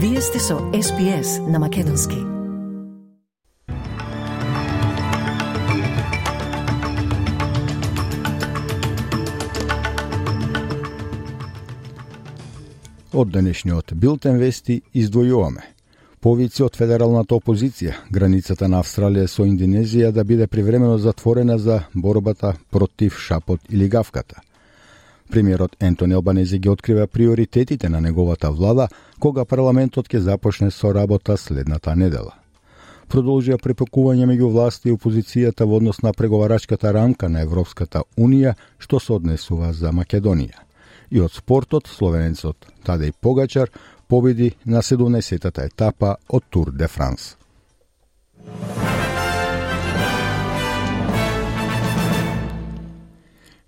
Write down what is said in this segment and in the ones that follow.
Вие сте со SPS на Македонски. Од денешниот билтен вести издвојуваме. Повици од федералната опозиција, границата на Австралија со Индонезија да биде привремено затворена за борбата против шапот или гавката. Премиерот Ентони Албанези ги открива приоритетите на неговата влада кога парламентот ќе започне со работа следната недела. Продолжија препекување меѓу власти и опозицијата во однос на преговарачката рамка на Европската Унија што се однесува за Македонија. И од спортот, словенецот Тадеј Погачар победи на 17-та етапа од Тур де Франс.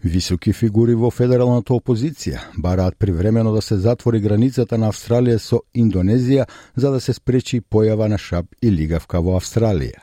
Високи фигури во федералната опозиција бараат привремено да се затвори границата на Австралија со Индонезија за да се спречи појава на шап и лигавка во Австралија.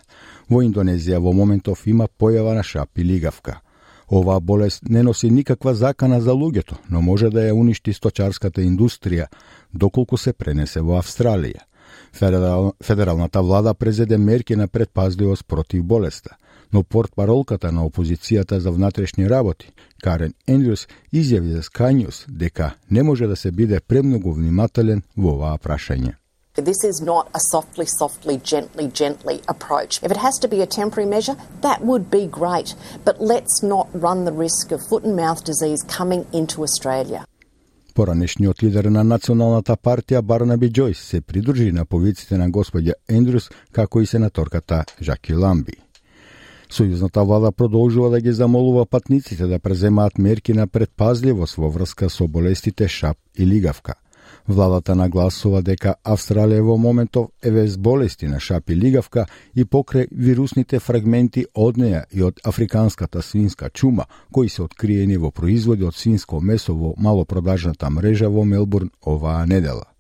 Во Индонезија во моментов има појава на шап и лигавка. Оваа болест не носи никаква закана за луѓето, но може да ја уништи сточарската индустрија, доколку се пренесе во Австралија. Федерал, федералната влада презеде мерки на предпазливост против болеста – но портпаролката на опозицијата за внатрешни работи, Карен Ендрюс, изјави за Sky News дека не може да се биде премногу внимателен во оваа прашање. This is not a softly, softly, gently, gently approach. If it has to be a temporary measure, that would be great. But let's not run the risk of foot and mouth disease coming into Australia. Поранешниот лидер на Националната партија Барнаби Џојс се придружи на повиците на господја Ендрюс, како и сенаторката Жаки Ламби. Сојузната влада продолжува да ги замолува патниците да преземаат мерки на предпазливост во врска со болестите шап и лигавка. Владата нагласува дека Австралија во моментов е без болести на шап и лигавка и покрај вирусните фрагменти од неја и од африканската свинска чума, кои се откриени во производи од свинско месо во малопродажната мрежа во Мелбурн оваа недела.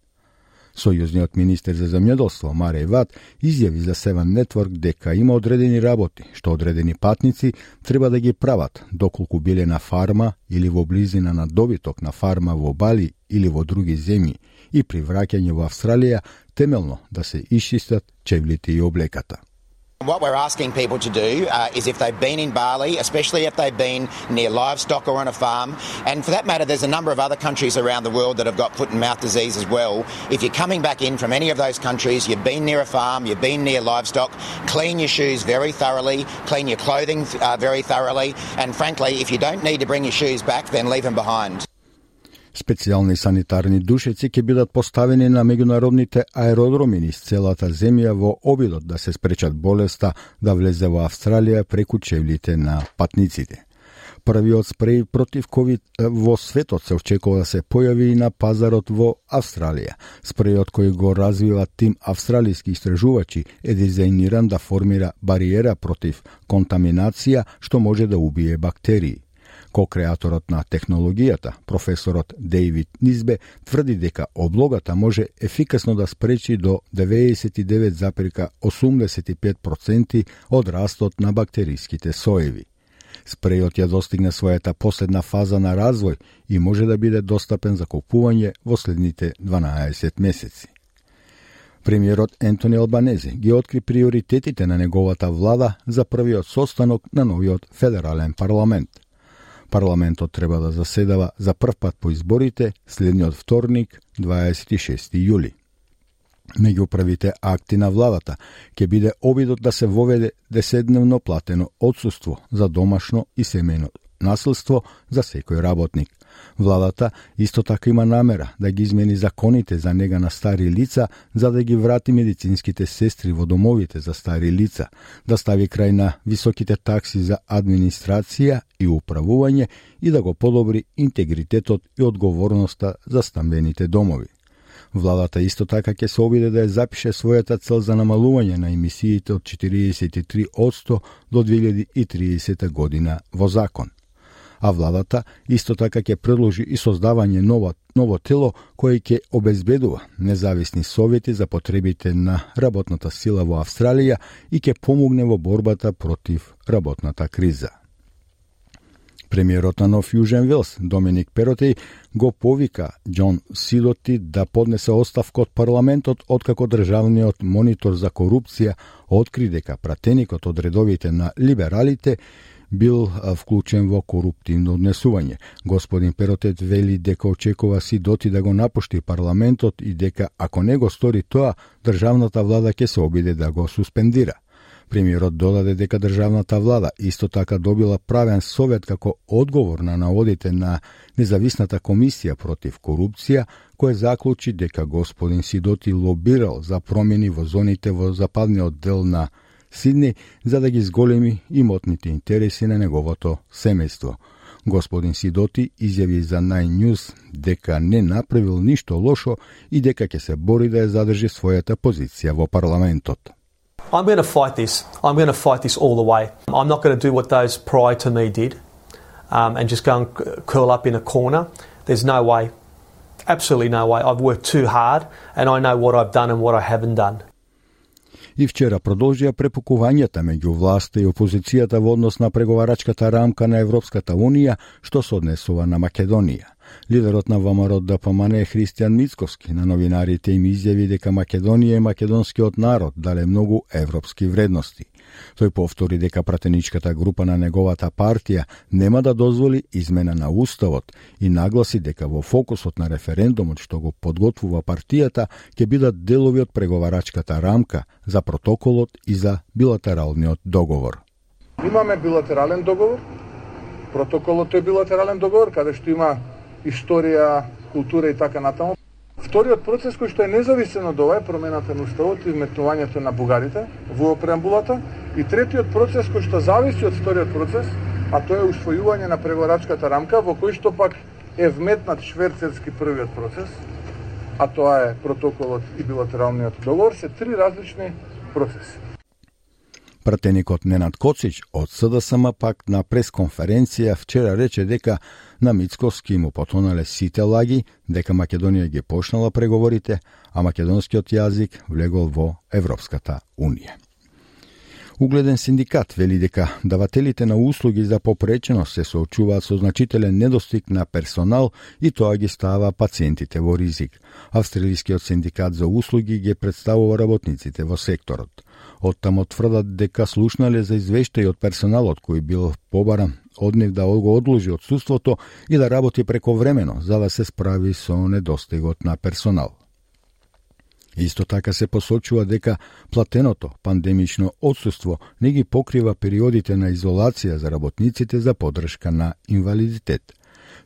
Сојузниот министер за земјоделство Мареј Ват изјави за Севен Нетворк дека има одредени работи што одредени патници треба да ги прават доколку биле на фарма или во близина на добиток на фарма во Бали или во други земји и при враќање во Австралија темелно да се исчистат чевлите и облеката. What we're asking people to do uh, is if they've been in Bali, especially if they've been near livestock or on a farm, and for that matter, there's a number of other countries around the world that have got foot and mouth disease as well. If you're coming back in from any of those countries, you've been near a farm, you've been near livestock, clean your shoes very thoroughly, clean your clothing uh, very thoroughly, and frankly, if you don't need to bring your shoes back, then leave them behind. Специјални санитарни душеци ќе бидат поставени на меѓународните аеродроми низ целата земја во обидот да се спречат болеста да влезе во Австралија преку чевлите на патниците. Првиот спреј против ковид во светот се очекува да се појави и на пазарот во Австралија. Спрејот кој го развива тим австралиски истражувачи е дизајниран да формира бариера против контаминација што може да убие бактерии. Ко-креаторот на технологијата, професорот Дейвид Низбе, тврди дека облогата може ефикасно да спречи до 99,85% од растот на бактериските соеви. Спрејот ја достигна својата последна фаза на развој и може да биде достапен за купување во следните 12 месеци. Премиерот Ентони Албанези ги откри приоритетите на неговата влада за првиот состанок на новиот федерален парламент – Парламентот треба да заседава за прв пат по изборите следниот вторник, 26 јули. Меѓу првите акти на владата ќе биде обидот да се воведе деседневно платено одсуство за домашно и семејно насилство за секој работник. Владата исто така има намера да ги измени законите за нега на стари лица за да ги врати медицинските сестри во домовите за стари лица, да стави крај на високите такси за администрација и управување и да го подобри интегритетот и одговорноста за стамбените домови. Владата исто така ќе се обиде да ја запише својата цел за намалување на емисиите од 43% до 2030 година во закон а владата исто така ќе предложи и создавање ново, ново тело кое ќе обезбедува независни совети за потребите на работната сила во Австралија и ќе помогне во борбата против работната криза. Премиерот на Нов Јужен Вилс, Доминик Перотеј, го повика Џон Силоти да поднесе оставка од парламентот откако државниот монитор за корупција откри дека пратеникот од редовите на либералите бил вклучен во коруптивно однесување. Господин Перотет вели дека очекува си доти да го напушти парламентот и дека ако не го стори тоа, државната влада ќе се обиде да го суспендира. Премиерот додаде дека државната влада исто така добила правен совет како одговор на наводите на независната комисија против корупција, кој заклучи дека господин Сидоти лобирал за промени во зоните во западниот дел на Сидни за да ги зголеми имотните интереси на неговото семејство. Господин Сидоти изјави за Nine News дека не направил ништо лошо и дека ќе се бори да ја задржи својата позиција во парламентот. I'm going to fight this. I'm going to fight this all the way. I'm not going to do what those prior to me did um, and just go and curl up in a corner. There's no way. Absolutely no way. I've worked too hard and I know what I've done and what I haven't done. И вчера продолжија препукувањата меѓу власта и опозицијата во однос на преговарачката рамка на Европската Унија, што се однесува на Македонија. Лидерот на ВМРО ДПМН Христијан Мицковски на новинарите им изјави дека Македонија и македонскиот народ дале многу европски вредности. Тој повтори дека пратеничката група на неговата партија нема да дозволи измена на уставот и нагласи дека во фокусот на референдумот што го подготвува партијата ќе бидат делови од преговарачката рамка за протоколот и за билатералниот договор. Имаме билатерален договор, протоколот е билатерален договор каде што има историја, култура и така натаму. Вториот процес кој што е независен од ова е промената на уставот и вметнувањето на бугарите во преамбулата и третиот процес кој што зависи од вториот процес, а тоа е усвојување на преговорачката рамка во кој што пак е вметнат шверцерски првиот процес, а тоа е протоколот и билатералниот договор, се три различни процеси. Пратеникот Ненад Коцич од СДСМ пак на пресконференција вчера рече дека на Мицковски му потонале сите лаги, дека Македонија ги почнала преговорите, а македонскиот јазик влегол во Европската Унија. Угледен синдикат вели дека давателите на услуги за попреченост се соочуваат со значителен недостиг на персонал и тоа ги става пациентите во ризик. Австралискиот синдикат за услуги ги представува работниците во секторот. Оттамо тврдат дека слушнале за извештај од персоналот кој бил побаран од нив да го одложи одсуството и да работи прековремено за да се справи со недостигот на персонал. Исто така се посочува дека платеното пандемично одсуство не ги покрива периодите на изолација за работниците за подршка на инвалидитет.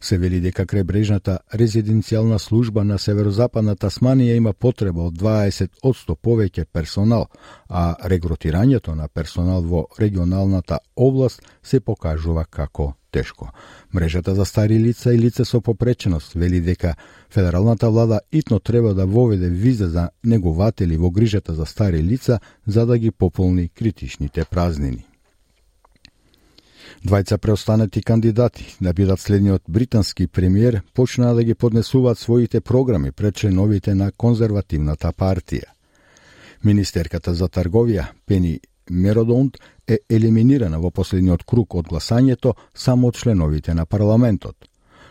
Се вели дека кребрежната резиденцијална служба на северозападна Тасманија има потреба од 20 одсто повеќе персонал, а регрутирањето на персонал во регионалната област се покажува како тешко. Мрежата за стари лица и лица со попреченост вели дека федералната влада итно треба да воведе виза за негователи во грижата за стари лица за да ги пополни критичните празнини. Двајца преостанати кандидати да бидат следниот британски премиер почнаа да ги поднесуваат своите програми пред членовите на конзервативната партија. Министерката за трговија Пени Меродонт е елиминирана во последниот круг од гласањето само од членовите на парламентот.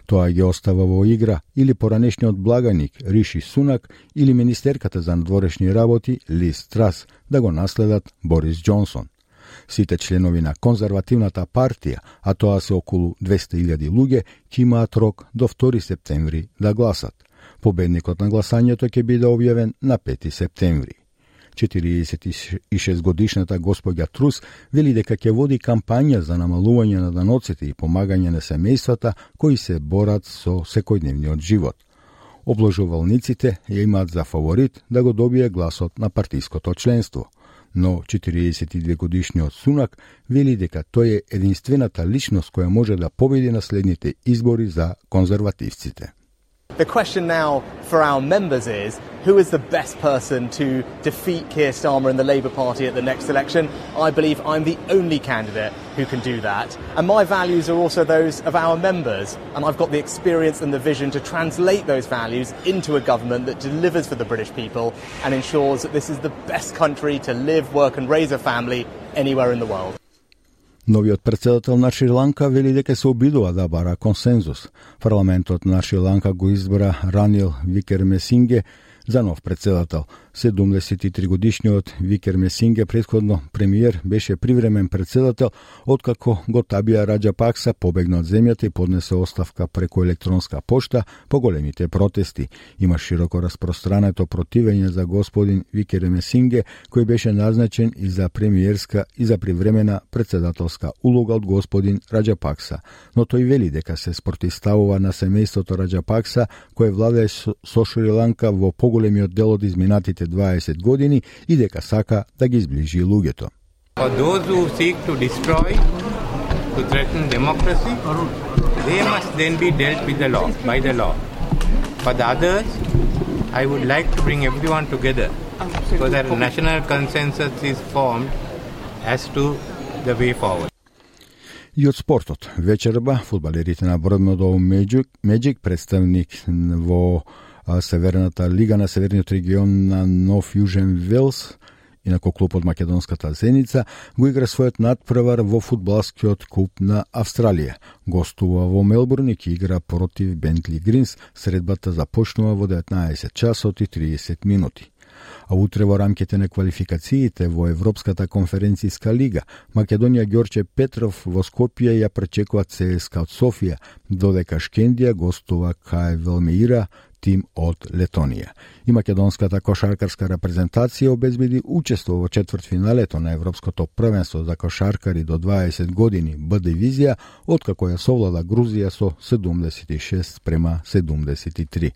Тоа ги остава во игра или поранешниот благаник Риши Сунак или министерката за надворешни работи Лиз Трас да го наследат Борис Џонсон. Сите членови на конзервативната партија, а тоа се околу 200.000 луѓе, ќе имаат рок до 2 септември да гласат. Победникот на гласањето ќе биде објавен на 5 септември. 46 годишната господја Трус вели дека ќе води кампања за намалување на даноците и помагање на семејствата кои се борат со секојдневниот живот. Обложувалниците ја имаат за фаворит да го добие гласот на партиското членство – но 42 годишниот Сунак вели дека тој е единствената личност која може да победи на следните избори за конзервативците. The question now for our members is who is the best person to defeat Keir Starmer and the Labour Party at the next election? I believe I'm the only candidate who can do that. And my values are also those of our members. And I've got the experience and the vision to translate those values into a government that delivers for the British people and ensures that this is the best country to live, work, and raise a family anywhere in the world. Новиот председател на Шри-Ланка вели дека се обидува да бара консензус. Парламентот на Шри-Ланка го избра Ранил Викермесинге за нов председател. 73 годишниот Викер Месинге, предходно премиер, беше привремен председател, откако го Табија Раджа Пакса побегна од земјата и поднесе оставка преку електронска пошта по големите протести. Има широко распространето противење за господин Викер Месинге, кој беше назначен и за премиерска и за привремена председателска улога од господин Раджа Пакса. Но тој вели дека се спротиставува на семејството Раджа Пакса, кој владее со Шри-Ланка во поголемиот дел од изминатите следните 20 години и дека сака да ги изближи луѓето. For those who seek to destroy, to threaten democracy, they must then be dealt with the law, by the law. For the others, I would like to bring everyone together so that a national consensus is formed as to the way forward. И од спортот. Вечерба, фудбалерите на Бродмодов Меджик, представник во Северната лига на Северниот регион на Нов Јужен Велс, инако клуб од македонската Зеница, го игра својот надпревар во фудбалскиот куп на Австралија. Гостува во Мелбурн и игра против Бентли Гринс. Средбата започнува во 19 часот и 30 минути а утре во рамките на квалификациите во Европската конференцијска лига, Македонија Ѓорче Петров во Скопје ја пречекува ЦСКА од Софија, додека Шкендија гостува кај Велмеира тим од Летонија. И македонската кошаркарска репрезентација обезбеди учество во четвртфиналето на Европското првенство за кошаркари до 20 години Б дивизија, откако ја совлада Грузија со 76 према 73.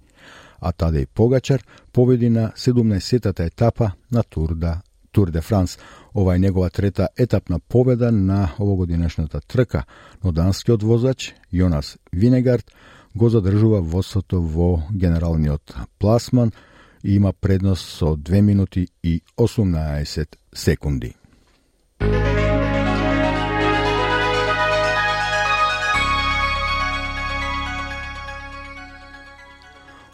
А Тадеј Погачар победи на 17-тата етапа на Тур да Тур де Франс. Ова е негова трета етапна победа на овогодинешната трка, но данскиот возач Јонас Винегард го задржува водството во генералниот пласман и има предност со 2 минути и 18 секунди.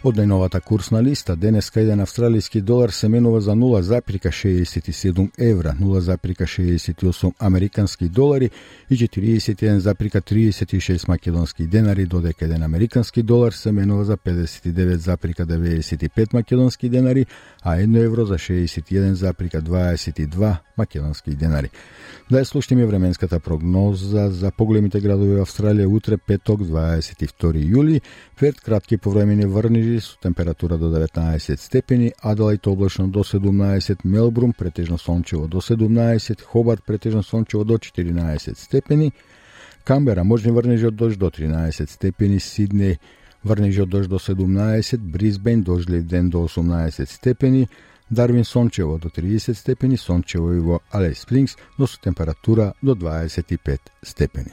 Од најновата курсна листа, денеска еден австралиски долар се менува за 0,67 евра, 0,68 американски долари и 41,36 македонски денари, додека еден американски долар се менува за 59,95 македонски денари, а 1 евро за 61,22 македонски денари. Да ја слушнеме временската прогноза за поголемите градови во Австралија утре петок 22 јули, пред кратки повремени врнежи со температура до 19 степени, Аделајд облачно до 17, Мелбрум претежно сончево до 17, Хобарт претежно сончево до 14 степени, Камбера можни врнежи од дожд до 13 степени, Сиднеј врнежи од дожд до 17, Бризбен дождлив ден до 18 степени, Дарвин сончево до 30 степени, сончево и во Алей Спрингс, но со температура до 25 степени.